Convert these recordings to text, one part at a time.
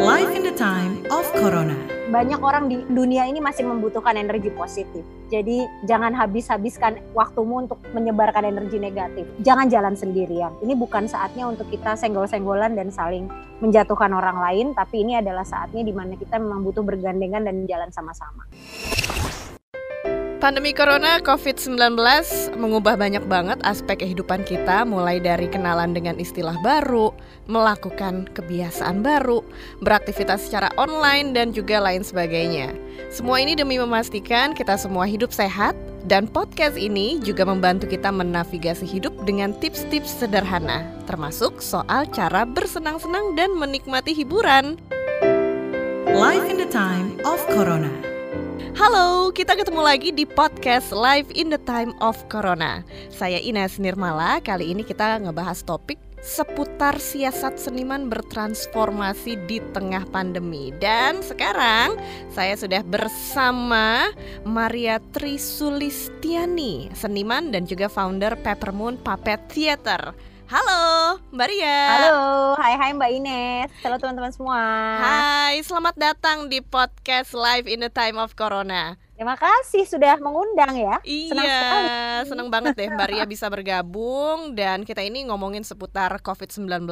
Life in the time of Corona. banyak orang di dunia ini masih membutuhkan energi positif. Jadi jangan habis-habiskan waktumu untuk menyebarkan energi negatif. Jangan jalan sendirian. Ini bukan saatnya untuk kita senggol-senggolan dan saling menjatuhkan orang lain, tapi ini adalah saatnya di mana kita memang butuh bergandengan dan jalan sama-sama. Pandemi Corona COVID-19 mengubah banyak banget aspek kehidupan kita mulai dari kenalan dengan istilah baru, melakukan kebiasaan baru, beraktivitas secara online dan juga lain sebagainya. Semua ini demi memastikan kita semua hidup sehat dan podcast ini juga membantu kita menavigasi hidup dengan tips-tips sederhana, termasuk soal cara bersenang-senang dan menikmati hiburan. Life in the time of Corona. Halo, kita ketemu lagi di podcast Live in the Time of Corona. Saya Ines Nirmala. Kali ini kita ngebahas topik seputar siasat seniman bertransformasi di tengah pandemi. Dan sekarang saya sudah bersama Maria Trisulistiani, seniman dan juga founder Peppermoon Puppet Theater. Halo, Mbak Ria. Halo, hai hai Mbak Ines. Halo teman-teman semua. Hai, selamat datang di podcast Live in the Time of Corona. Terima kasih sudah mengundang ya. Senang iya, sekali. seneng banget deh Mbak Ria bisa bergabung dan kita ini ngomongin seputar COVID-19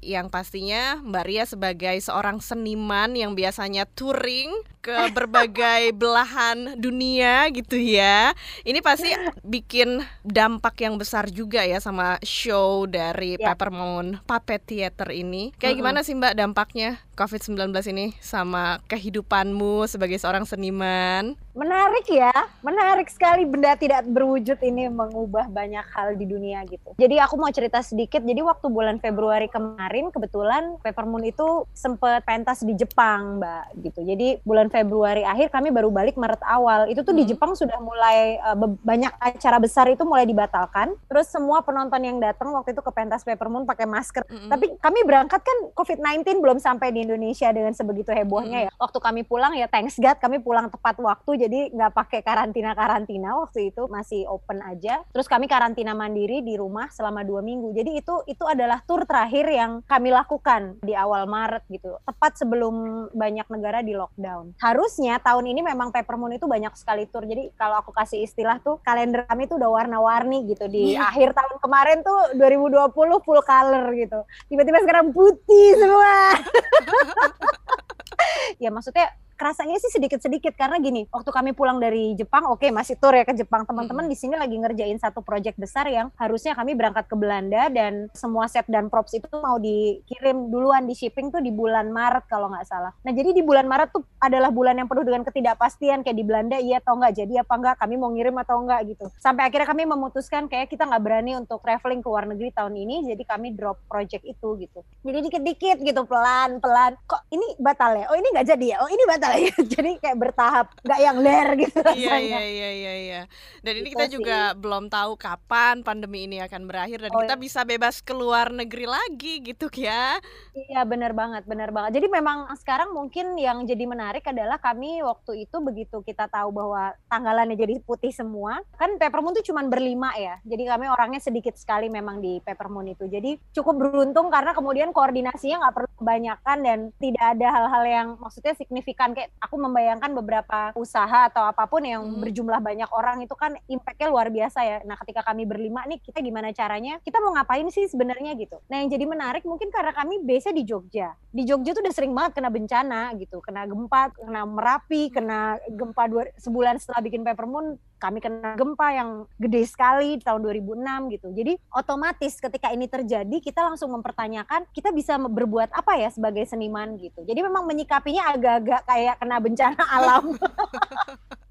yang pastinya Mbak Ria sebagai seorang seniman yang biasanya touring ke berbagai belahan dunia gitu ya. Ini pasti bikin dampak yang besar juga ya sama show dari Ya. Peppermoon Puppet Theater ini. Kayak Mm-mm. gimana sih Mbak dampaknya COVID-19 ini sama kehidupanmu sebagai seorang seniman? Menarik ya, menarik sekali benda tidak berwujud ini mengubah banyak hal di dunia gitu. Jadi aku mau cerita sedikit. Jadi waktu bulan Februari kemarin kebetulan Peppermoon itu sempet pentas di Jepang, Mbak gitu. Jadi bulan Februari akhir kami baru balik Maret awal. Itu tuh di Hmm. Jepang sudah mulai be- banyak acara besar itu mulai dibatalkan. Terus semua penonton yang datang waktu itu ke pentas Peppermoon pakai masker. Mm-mm. Tapi kami berangkat kan COVID-19 belum sampai di Indonesia dengan sebegitu hebohnya ya. Waktu kami pulang ya thanks God kami pulang tepat waktu jadi nggak pakai karantina-karantina waktu itu masih open aja. Terus kami karantina mandiri di rumah selama dua minggu. Jadi itu itu adalah tour terakhir yang kami lakukan di awal Maret gitu. Tepat sebelum banyak negara di lockdown. Harusnya tahun ini memang Peppermoon itu banyak sekali tour. Jadi kalau aku kasih istilah tuh kalender kami tuh udah warna-warni gitu di Iya. akhir tahun kemarin tuh 2020 full color gitu tiba-tiba sekarang putih semua. ya maksudnya kerasanya sih sedikit-sedikit karena gini, waktu kami pulang dari Jepang, oke masih tour ya ke Jepang. Teman-teman di sini lagi ngerjain satu project besar yang harusnya kami berangkat ke Belanda dan semua set dan props itu mau dikirim duluan di shipping tuh di bulan Maret kalau nggak salah. Nah jadi di bulan Maret tuh adalah bulan yang penuh dengan ketidakpastian kayak di Belanda iya atau nggak jadi apa nggak kami mau ngirim atau nggak gitu. Sampai akhirnya kami memutuskan kayak kita nggak berani untuk traveling ke luar negeri tahun ini, jadi kami drop project itu gitu. Jadi dikit-dikit gitu pelan-pelan. Kok ini batal ya? Oh ini nggak jadi ya? Oh ini batal ya? jadi kayak bertahap, nggak yang ler gitu Iya rasanya. iya iya iya iya. Dan ini Gitu kita sih. juga belum tahu kapan pandemi ini akan berakhir dan Oh, kita iya. bisa bebas keluar negeri lagi gitu ya. Iya benar banget, benar banget. Jadi memang sekarang mungkin yang jadi menarik adalah kami waktu itu begitu kita tahu bahwa tanggalannya jadi putih semua, kan Peppermoon tuh cuma berlima ya. Jadi kami orangnya sedikit sekali memang di Peppermoon itu. Jadi cukup beruntung karena kemudian koordinasinya nggak perlu kebanyakan dan tidak ada hal-hal yang maksudnya signifikan kayak aku membayangkan beberapa usaha atau apa pun yang Hmm. berjumlah banyak orang itu kan impactnya luar biasa ya. Nah ketika kami berlima nih kita gimana caranya? Kita mau ngapain sih sebenarnya gitu? Nah yang jadi menarik mungkin karena kami base di Jogja. Di Jogja tuh udah sering banget kena bencana gitu, kena gempa, kena merapi, kena gempa dua, sebulan setelah bikin Peppermoon kami kena gempa yang gede sekali di tahun 2006 gitu. Jadi otomatis ketika ini terjadi kita langsung mempertanyakan kita bisa berbuat apa ya sebagai seniman gitu. Jadi memang menyikapinya agak-agak kayak kena bencana alam.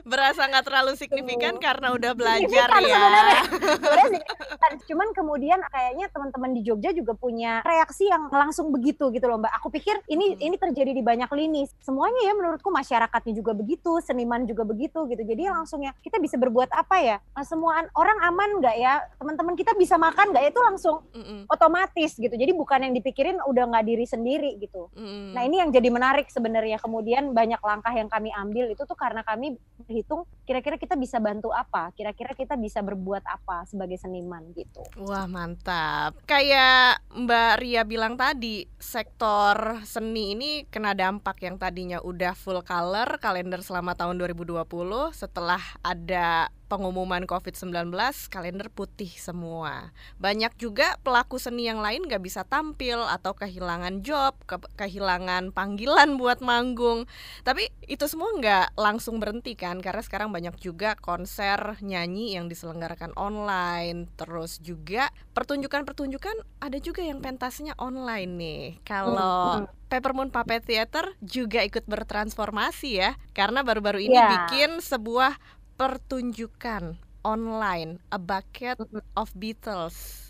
Berasa nggak terlalu signifikan Tuh. karena udah belajar Signifikan ya. sebenarnya. Sebenarnya signifikan. Cuman kemudian kayaknya teman-teman di Jogja juga punya reaksi yang langsung begitu gitu loh Mbak. Aku pikir ini Hmm. ini terjadi di banyak lini. Semuanya ya menurutku masyarakatnya juga begitu, seniman juga begitu gitu. Jadi langsung ya kita bisa berbuat apa ya? Eh, Semua an- orang aman nggak ya? Teman-teman kita bisa makan nggak ya? Itu langsung Mm-mm, otomatis gitu. Jadi bukan yang dipikirin udah nggak diri sendiri gitu. mm-mm. Nah ini yang jadi menarik sebenarnya kemudian banyak langkah yang kami ambil itu tuh karena kami berhitung kira-kira kita bisa bantu apa, kira-kira kita bisa berbuat apa sebagai seniman gitu. Wah mantap. Kayak Mbak Ria bilang tadi, sektor seni ini kena dampak yang tadinya udah full color kalender selama tahun 2020 setelah ada pengumuman COVID-19 kalender putih semua. Banyak juga pelaku seni yang lain gak bisa tampil atau kehilangan job, ke kehilangan panggilan buat manggung. Tapi itu semua nggak langsung berhenti kan, karena sekarang banyak juga konser nyanyi yang diselenggarakan online. Terus juga pertunjukan-pertunjukan ada juga yang pentasnya online nih. Kalau Peppermoon Puppet Theater juga ikut bertransformasi ya, karena baru-baru ini Iya. bikin sebuah pertunjukan online A Bucket of Beatles.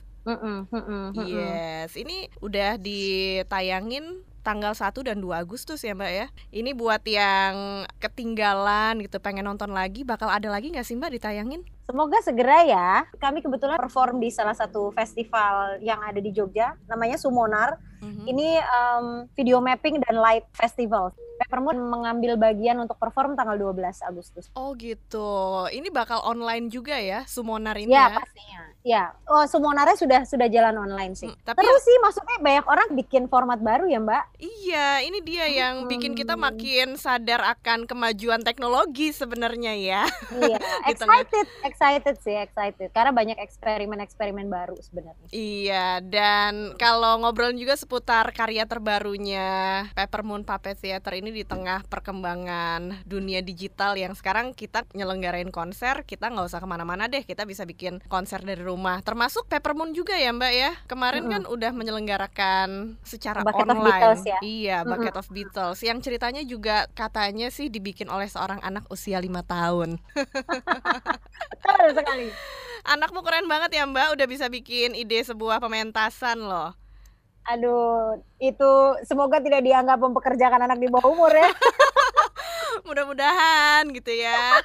Yes, ini udah ditayangin tanggal 1 dan 2 Agustus ya Mbak ya. Ini buat yang ketinggalan gitu pengen nonton lagi, bakal ada lagi nggak sih Mbak ditayangin? Semoga segera ya. Kami kebetulan perform di salah satu festival yang ada di Jogja, namanya Sumonar. Mhm. Ini em, video mapping dan light festival. Peppermoon mengambil bagian untuk perform tanggal 12 Agustus. Oh gitu. Ini bakal online juga ya, Sumonar ini Ya, ya. pastinya. Ya, oh Sumonarnya sudah sudah jalan online sih. Hmm, tapi Terus sih maksudnya banyak orang bikin format baru ya, Mbak. iya, ini dia yang bikin kita makin sadar akan kemajuan teknologi sebenarnya ya. Iya, excited, excited sih, excited. Karena banyak eksperimen-eksperimen baru sebenarnya. Iya, dan kalau ngobrolin juga seputar karya terbarunya Peppermoon Puppet Theater ini di tengah perkembangan dunia digital yang sekarang kita nyelenggarain konser, kita nggak usah ke mana-mana deh, kita bisa bikin konser dari rumah. Termasuk Peppermoon juga ya Mbak ya. Kemarin kan udah menyelenggarakan secara Bucket of online. Beatles ya. Iya, Bucket of Beatles. Yang ceritanya juga katanya sih dibikin oleh seorang anak usia lima tahun. Betul sekali. Anakmu keren banget ya Mbak, udah bisa bikin ide sebuah pementasan loh. Aduh, itu semoga tidak dianggap mempekerjakan anak di bawah umur ya. Mudah-mudahan gitu ya.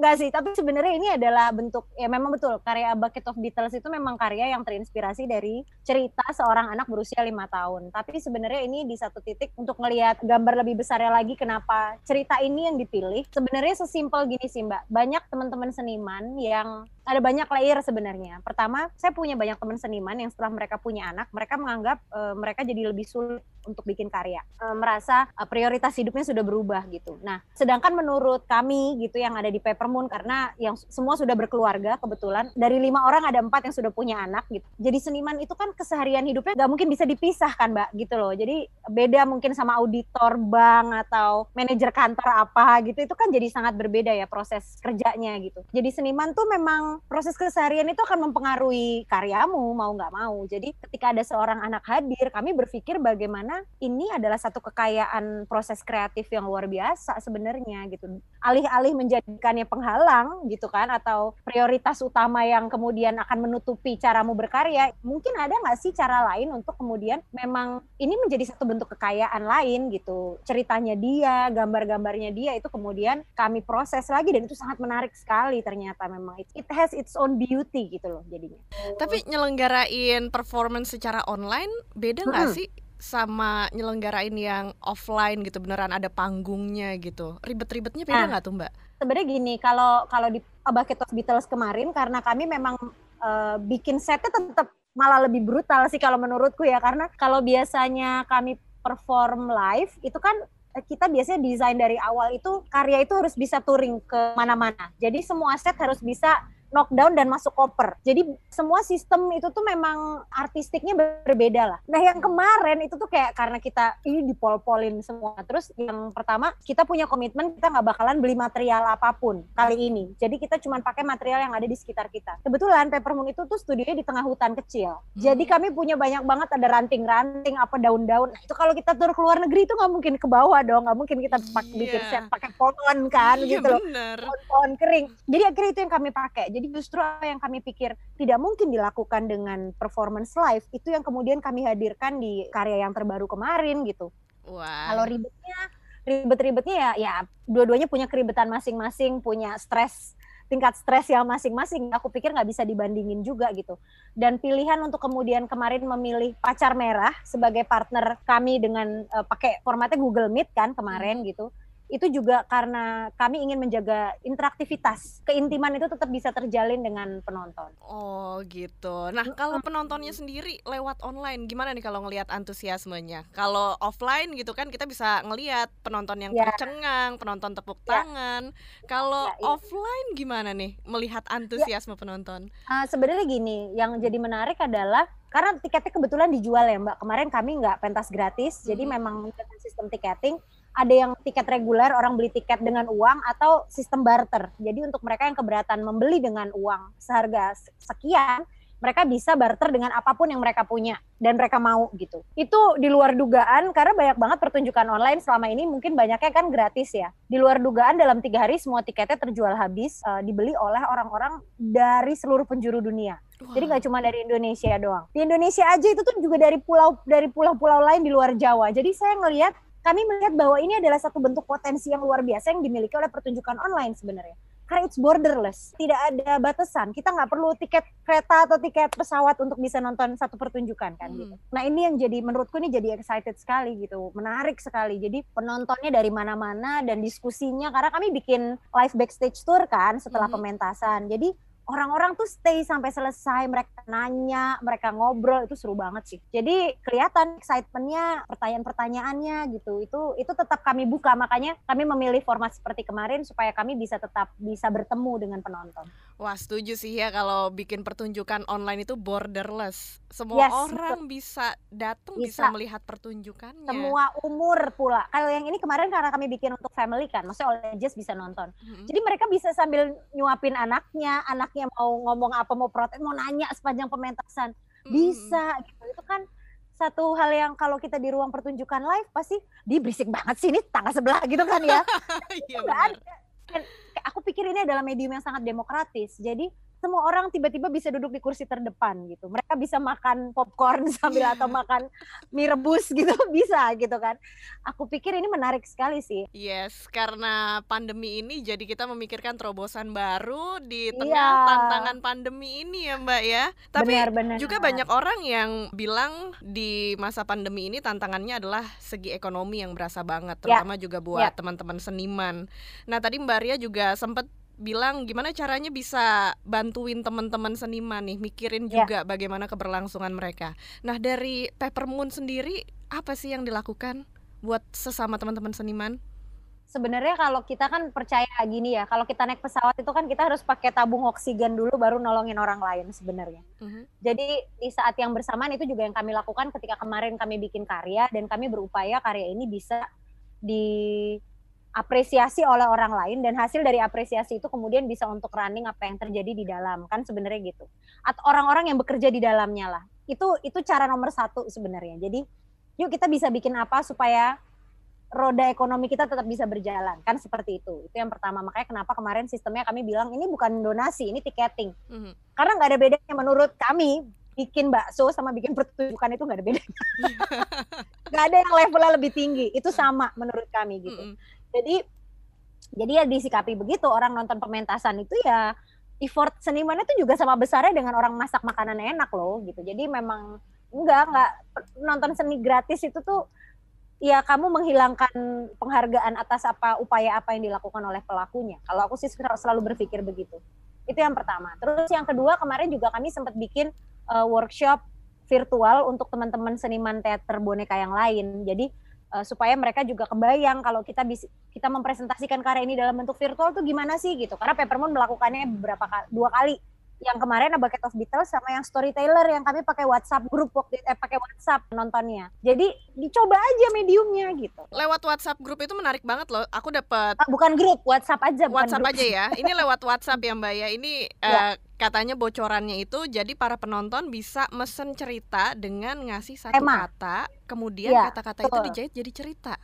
Enggak sih, tapi sebenarnya ini adalah bentuk ya memang betul karya Bucket of Beatles itu memang karya yang terinspirasi dari cerita seorang anak berusia lima tahun. Tapi sebenarnya ini di satu titik untuk ngelihat gambar lebih besarnya lagi kenapa cerita ini yang dipilih. Sebenarnya sesimpel gini sih Mbak, banyak teman-teman seniman yang ada banyak layer sebenarnya. Pertama, saya punya banyak teman seniman yang setelah mereka punya anak, mereka menganggap eh, mereka jadi lebih sulit untuk bikin karya. Eh, merasa eh, prioritas hidupnya sudah berubah gitu. Nah, sedangkan menurut kami gitu yang ada di Peppermoon karena yang semua sudah berkeluarga kebetulan dari lima orang ada empat yang sudah punya anak gitu. Jadi seniman itu kan keseharian hidupnya nggak mungkin bisa dipisahkan mbak gitu loh. Jadi beda mungkin sama auditor bank atau manajer kantor apa gitu itu kan jadi sangat berbeda ya proses kerjanya gitu. Jadi seniman tuh memang proses keseharian itu akan mempengaruhi karyamu mau nggak mau. Jadi ketika ada seorang anak hadir, kami berpikir bagaimana ini adalah satu kekayaan proses kreatif yang luar biasa sebenarnya gitu. Alih-alih menjadikannya penghalang gitu kan atau prioritas utama yang kemudian akan menutupi caramu berkarya, mungkin ada nggak sih cara lain untuk kemudian memang ini menjadi satu bentuk kekayaan lain gitu. Ceritanya dia, gambar-gambarnya dia itu kemudian kami proses lagi dan itu sangat menarik sekali ternyata memang it, has its own beauty gitu loh jadinya. Tapi nyelenggarain performance secara online beda nggak Mm-mm. sih sama nyelenggarain yang offline gitu beneran ada panggungnya gitu. Ribet-ribetnya beda Nah. nggak tuh Mbak? sebenarnya gini kalau kalau di A Bucket of Beatles kemarin karena kami memang eh, bikin setnya tetap malah lebih brutal sih kalau menurutku ya karena kalau biasanya kami perform live itu kan eh, kita biasanya desain dari awal itu karya itu harus bisa touring ke mana-mana jadi semua set harus bisa knockdown dan masuk koper. Jadi semua sistem itu tuh memang artistiknya berbeda lah. Nah yang kemarin itu tuh kayak karena kita ini dipol-polin semua. Terus yang pertama kita punya komitmen kita nggak bakalan beli material apa pun kali ini. Jadi kita cuma pakai material yang ada di sekitar kita. Kebetulan Peppermoon itu tuh studionya di tengah hutan kecil. Jadi kami punya banyak banget ada ranting-ranting apa daun-daun. Nah, itu kalau kita tur ke luar negeri itu nggak mungkin ke bawah dong. Nggak mungkin kita pakai bikin Iya. set pakai pohon kan iya gitu loh pohon-pohon kering. Jadi akhirnya itu yang kami pakai. Jadi justru apa yang kami pikir tidak mungkin dilakukan dengan performance live itu yang kemudian kami hadirkan di karya yang terbaru kemarin gitu. Wah. Kalau ribetnya, ribet-ribetnya ya, ya dua-duanya punya keribetan masing-masing, punya stres tingkat stres yang masing-masing. Aku pikir nggak bisa dibandingin juga gitu. Dan pilihan untuk kemudian kemarin memilih pacar merah sebagai partner kami dengan eh, pakai formatnya Google Meet kan kemarin gitu itu juga karena kami ingin menjaga interaktivitas, keintiman itu tetap bisa terjalin dengan penonton. Oh gitu. Nah kalau penontonnya sendiri lewat online, gimana nih kalau ngelihat antusiasmenya? Kalau offline gitu kan kita bisa ngelihat penonton yang Ya. tercengang, penonton tepuk Ya. tangan. Kalau Ya, iya. offline gimana nih melihat antusiasme penonton? Ah, sebenarnya gini, yang jadi menarik adalah karena tiketnya kebetulan dijual ya Mbak. Kemarin kami nggak pentas gratis, jadi Mhm. memang sistem tiketing ada yang tiket reguler orang beli tiket dengan uang atau sistem barter. Jadi untuk mereka yang keberatan membeli dengan uang seharga sekian, mereka bisa barter dengan apa pun yang mereka punya dan mereka mau gitu. Itu di luar dugaan karena banyak banget pertunjukan online selama ini mungkin banyaknya kan gratis ya. Di luar dugaan dalam tiga hari semua tiketnya terjual habis, eh, dibeli oleh orang-orang dari seluruh penjuru dunia. Jadi nggak cuma dari Indonesia doang. Di Indonesia aja itu tuh juga dari pulau dari pulau-pulau lain di luar Jawa. Jadi saya ngelihat kami melihat bahwa ini adalah satu bentuk potensi yang luar biasa yang dimiliki oleh pertunjukan online sebenarnya. Karena it's borderless, tidak ada batasan. Kita nggak perlu tiket kereta atau tiket pesawat untuk bisa nonton satu pertunjukan kan Hmm. gitu. Nah ini yang jadi menurutku ini jadi excited sekali gitu, menarik sekali. Jadi penontonnya dari mana-mana dan diskusinya karena kami bikin live backstage tour kan setelah Mhm. pementasan. Jadi orang-orang tuh stay sampai selesai, mereka nanya, mereka ngobrol, itu seru banget sih. Jadi kelihatan excitementnya, pertanyaan-pertanyaannya gitu, itu itu tetap kami buka, makanya kami memilih format seperti kemarin supaya kami bisa tetap bisa bertemu dengan penonton. Wah setuju sih ya kalau bikin pertunjukan online itu borderless. Semua Yes, orang bisa datang bisa. Bisa. melihat pertunjukannya. Semua umur pula. Kalau yang ini kemarin karena kami bikin untuk family kan, maksudnya oleh Jess bisa nonton. Mhm. Jadi mereka bisa sambil nyuapin anaknya, anaknya mau ngomong apa, mau protes, mau nanya sepanjang pementasan. Bisa gitu itu kan satu hal yang kalau kita di ruang pertunjukan live pasti di berisik banget sih ini tangga sebelah gitu kan ya Iya ada aku pikir ini adalah medium yang sangat demokratis. Jadi semua orang tiba-tiba bisa duduk di kursi terdepan gitu mereka bisa makan popcorn sambil atau makan mie rebus gitu bisa gitu kan aku pikir ini menarik sekali sih Yes, karena pandemi ini jadi kita memikirkan terobosan baru di tengah Iya. tantangan pandemi ini ya Mbak ya. Tapi benar-benar juga banyak orang yang bilang di masa pandemi ini tantangannya adalah segi ekonomi yang berasa banget, Ya. terutama juga buat Ya. teman-teman seniman. Nah tadi Mbak Ria juga sempat bilang gimana caranya bisa bantuin teman-teman seniman nih, mikirin Ya. juga bagaimana keberlangsungan mereka. Nah dari Peppermoon sendiri apa sih yang dilakukan buat sesama teman-teman seniman? sebenarnya kalau kita kan percaya gini ya kalau kita naik pesawat itu kan kita harus pakai tabung oksigen dulu baru nolongin orang lain sebenarnya Mhm. Jadi di saat yang bersamaan itu juga yang kami lakukan ketika kemarin kami bikin karya dan kami berupaya karya ini bisa diapresiasi oleh orang lain dan hasil dari apresiasi itu kemudian bisa untuk running apa yang terjadi di dalam kan sebenarnya gitu. Atau orang-orang yang bekerja di dalamnya lah. Itu itu cara nomor satu sebenarnya. Jadi yuk kita bisa bikin apa supaya roda ekonomi kita tetap bisa berjalan kan seperti itu itu yang pertama makanya kenapa kemarin sistemnya kami bilang ini bukan donasi ini tiketing Mhm. karena nggak ada bedanya menurut kami bikin bakso sama bikin pertunjukan itu nggak ada bedanya nggak ada yang levelnya lebih tinggi itu sama menurut kami gitu Mhm. Jadi jadi ya disikapi begitu orang nonton pementasan itu ya effort senimannya itu juga sama besarnya dengan orang masak makanan enak loh gitu. Jadi memang enggak enggak nonton seni gratis itu tuh ya kamu menghilangkan penghargaan atas apa upaya apa yang dilakukan oleh pelakunya. Kalau aku sih sel- selalu berpikir begitu. Itu yang pertama. Terus yang kedua kemarin juga kami sempat bikin uh, workshop virtual untuk teman-teman seniman teater boneka yang lain. Jadi uh, supaya mereka juga kebayang kalau kita bisa kita mempresentasikan karya ini dalam bentuk virtual tuh gimana sih gitu karena Peppermoon melakukannya beberapa kali dua kali yang kemarin A Bucket of Beatles sama yang Storyteller yang kami pakai WhatsApp grup waktu eh pakai WhatsApp nontonnya jadi dicoba aja mediumnya gitu Lewat WhatsApp grup itu menarik banget loh. Aku dapat Ah, bukan grup WhatsApp aja bukan WhatsApp grup. aja ya. Ini lewat WhatsApp ya Mbak ya. Ini Ya. eh, katanya bocorannya itu jadi para penonton bisa mesen cerita dengan ngasih satu Tema. kata, kemudian Ya, kata-kata itu betul. dijahit jadi cerita.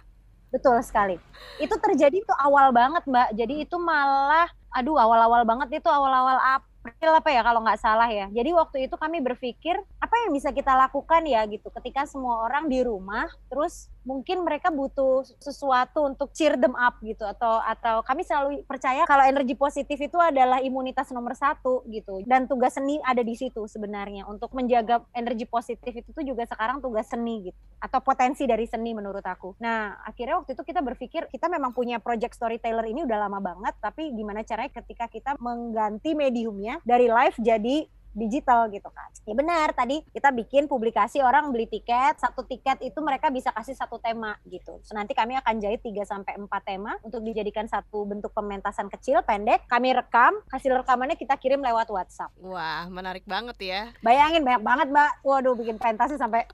Betul sekali. Itu terjadi tuh awal banget, Mbak. Jadi itu malah, aduh, awal-awal banget itu awal-awal April apa ya kalau nggak salah ya. Jadi waktu itu kami berpikir apa yang bisa kita lakukan ya gitu. Ketika semua orang di rumah, terus mungkin mereka butuh sesuatu untuk cheer them up gitu atau atau kami selalu percaya kalau energi positif itu adalah imunitas nomor satu gitu dan tugas seni ada di situ sebenarnya untuk menjaga energi positif itu tuh juga sekarang tugas seni gitu atau potensi dari seni menurut aku. Nah akhirnya waktu itu kita berpikir kita memang punya project storyteller ini udah lama banget tapi gimana caranya ketika kita mengganti mediumnya dari live jadi digital gitu kan. Ya benar, tadi kita bikin publikasi orang beli tiket, satu tiket itu mereka bisa kasih satu tema gitu. So, nanti kami akan jahit 3 sampai 4 tema untuk dijadikan satu bentuk pementasan kecil pendek. Kami rekam, hasil rekamannya kita kirim lewat WhatsApp. Wah, menarik banget ya. Bayangin banyak banget, Mbak. Waduh, bikin pentasnya sampai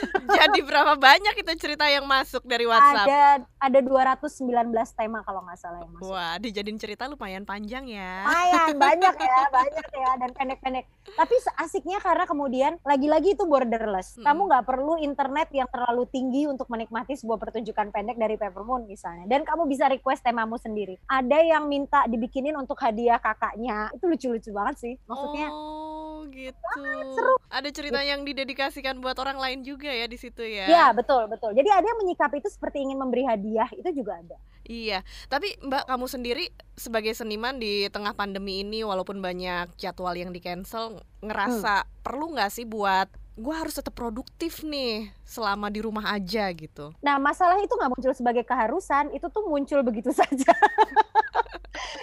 Jadi berapa banyak itu cerita yang masuk dari WhatsApp? Ada ada 219 tema kalau nggak salah yang masuk. Wah, dijadiin cerita lumayan panjang ya. Lumayan banyak ya, banyak ya dan pendek-pendek. Tapi asiknya karena kemudian lagi-lagi itu borderless. Hmm. Kamu nggak perlu internet yang terlalu tinggi untuk menikmati sebuah pertunjukan pendek dari Peppermoon misalnya. Dan kamu bisa request temamu sendiri. Ada yang minta dibikinin untuk hadiah kakaknya. Itu lucu-lucu banget sih. Maksudnya Oh, gitu. Ada cerita yang didedikasikan buat orang lain juga ya di situ ya. Iya, betul, betul. Jadi ada yang menyikapi itu seperti ingin memberi hadiah, itu juga ada. Iya, tapi Mbak kamu sendiri sebagai seniman di tengah pandemi ini walaupun banyak jadwal yang di cancel ngerasa perlu nggak sih buat gue harus tetap produktif nih selama di rumah aja gitu. Nah, masalah itu nggak muncul sebagai keharusan, itu tuh muncul begitu saja.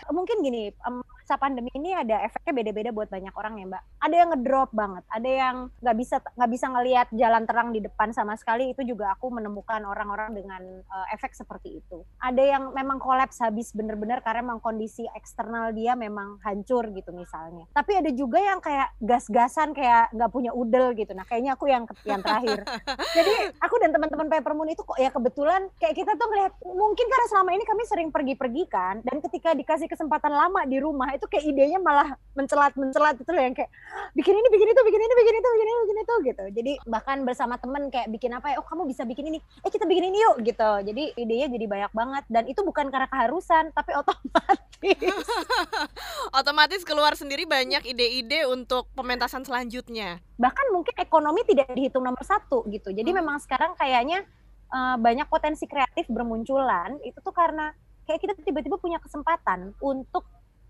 Mungkin gini, masa pandemi ini ada efeknya beda-beda buat banyak orang ya, Mbak. Ada yang ngedrop banget, ada yang nggak bisa nggak bisa ngelihat jalan terang di depan sama sekali. Itu juga aku menemukan orang-orang dengan eh, efek seperti itu. Ada yang memang kolaps habis bener-bener karena memang kondisi eksternal dia memang hancur gitu misalnya. Tapi ada juga yang kayak gas-gasan kayak nggak punya udel gitu. Nah, kayaknya aku yang yang terakhir. Jadi aku dan teman-teman Peppermoon itu kok ya kebetulan kayak kita tuh ngeliat mungkin karena selama ini kami sering pergi-pergi kan dan ketika dikasih kesempatan lama di rumah itu kayak idenya malah mencelat-mencelat itu loh yang kayak bikin ini bikin itu bikin ini bikin itu bikin ini bikin itu gitu. Jadi bahkan bersama temen kayak bikin apa ya oh kamu bisa bikin ini eh kita bikin ini yuk gitu. Jadi idenya jadi banyak banget dan itu bukan karena keharusan tapi otomatis. Otomatis keluar sendiri banyak ide-ide untuk pementasan selanjutnya. bahkan mungkin ekonomi tidak dihitung nomor satu gitu. Jadi Hmm. memang sekarang kayaknya eh, banyak potensi kreatif bermunculan itu tuh karena kayak kita tiba-tiba punya kesempatan untuk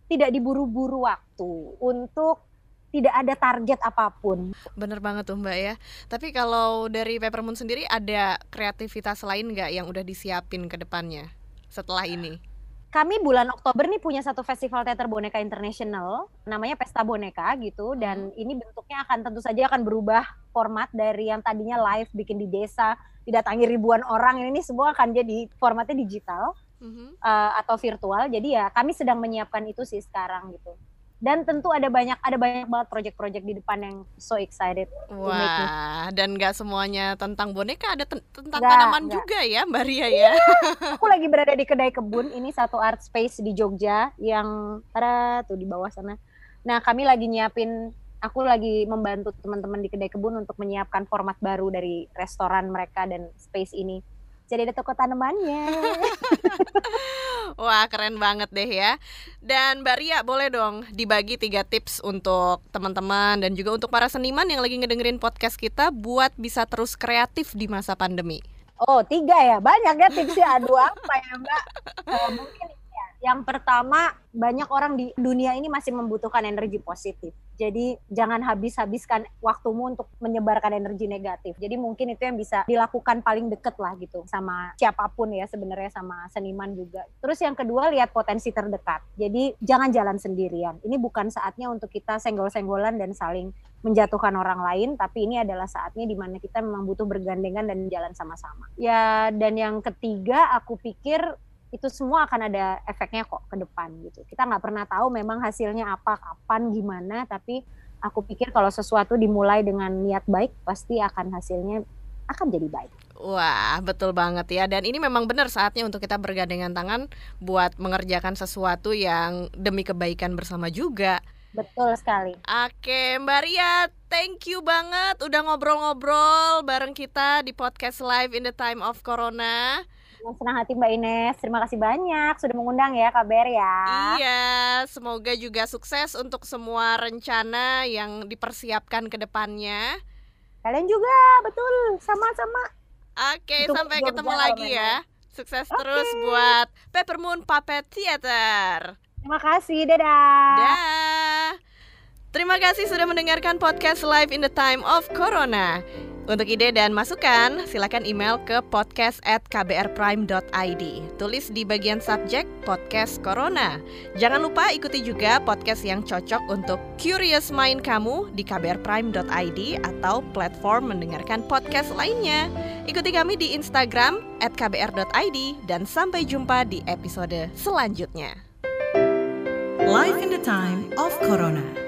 tidak diburu-buru waktu, untuk tidak ada target apa pun. Bener banget tuh Mbak ya. Tapi kalau dari Peppermoon sendiri ada kreativitas lain nggak yang udah disiapin ke depannya setelah ini? Kami bulan Oktober nih punya satu festival teater boneka internasional, namanya Pesta Boneka gitu, dan ini bentuknya akan tentu saja akan berubah format dari yang tadinya live bikin di desa, didatangi ribuan orang, ini semua akan jadi formatnya digital. Mhm. uh, atau virtual. Jadi ya kami sedang menyiapkan itu sih sekarang gitu. Dan tentu ada banyak ada banyak banget project-project di depan yang so excited. Wah, dan nggak semuanya tentang boneka, ada ten- tentang Nggak, tanaman nggak. juga ya, Mbak Ria ya. Aku lagi berada di kedai kebun. Ini satu art space di Jogja yang ada tuh di bawah sana. Nah kami lagi nyiapin. Aku lagi membantu teman-teman di kedai kebun untuk menyiapkan format baru dari restoran mereka dan space ini. Jadi ada toko tanamannya. Wah, keren banget deh ya. Dan Mbak Ria, boleh dong dibagi tiga tips untuk teman-teman dan juga untuk para seniman yang lagi ngedengerin podcast kita buat bisa terus kreatif di masa pandemi. Oh, tiga ya. Banyak ya tipsnya. Aduh, apa ya, Mbak? Eh, mungkin. Yang pertama, banyak orang di dunia ini masih membutuhkan energi positif. Jadi, jangan habis-habiskan waktumu untuk menyebarkan energi negatif. Jadi, mungkin itu yang bisa dilakukan paling deket lah gitu sama siapa pun ya sebenarnya sama seniman juga. Terus yang kedua, lihat potensi terdekat. Jadi, jangan jalan sendirian. Ini bukan saatnya untuk kita senggol-senggolan dan saling menjatuhkan orang lain, tapi ini adalah saatnya di mana kita memang butuh bergandengan dan jalan sama-sama. Ya, dan yang ketiga aku pikir itu semua akan ada efeknya kok ke depan gitu. Kita nggak pernah tahu memang hasilnya apa, kapan, gimana, tapi aku pikir kalau sesuatu dimulai dengan niat baik, pasti akan hasilnya akan jadi baik. Wah, betul banget ya. Dan ini memang benar saatnya untuk kita bergandengan tangan buat mengerjakan sesuatu yang demi kebaikan bersama juga. Betul sekali. Oke, Mbak Ria, thank you banget udah ngobrol-ngobrol bareng kita di podcast live in the time of corona. Dengan senang hati Mbak Ines, terima kasih banyak sudah mengundang ya KBR ya. Iya, semoga juga sukses untuk semua rencana yang dipersiapkan ke depannya. Kalian juga, betul, sama-sama. Oke, Itu sampai ketemu lagi ya. Sukses terus buat Peppermoon Puppet Theater. Terima kasih, dadah. Dah. Terima kasih sudah mendengarkan podcast Live in the Time of Corona. Untuk ide dan masukan, silakan email ke podcast at kbrprime.id. Tulis di bagian subjek podcast Corona. Jangan lupa ikuti juga podcast yang cocok untuk curious mind kamu di kbrprime.id atau platform mendengarkan podcast lainnya. Ikuti kami di Instagram at kbr.id dan sampai jumpa di episode selanjutnya. Life in the time of Corona.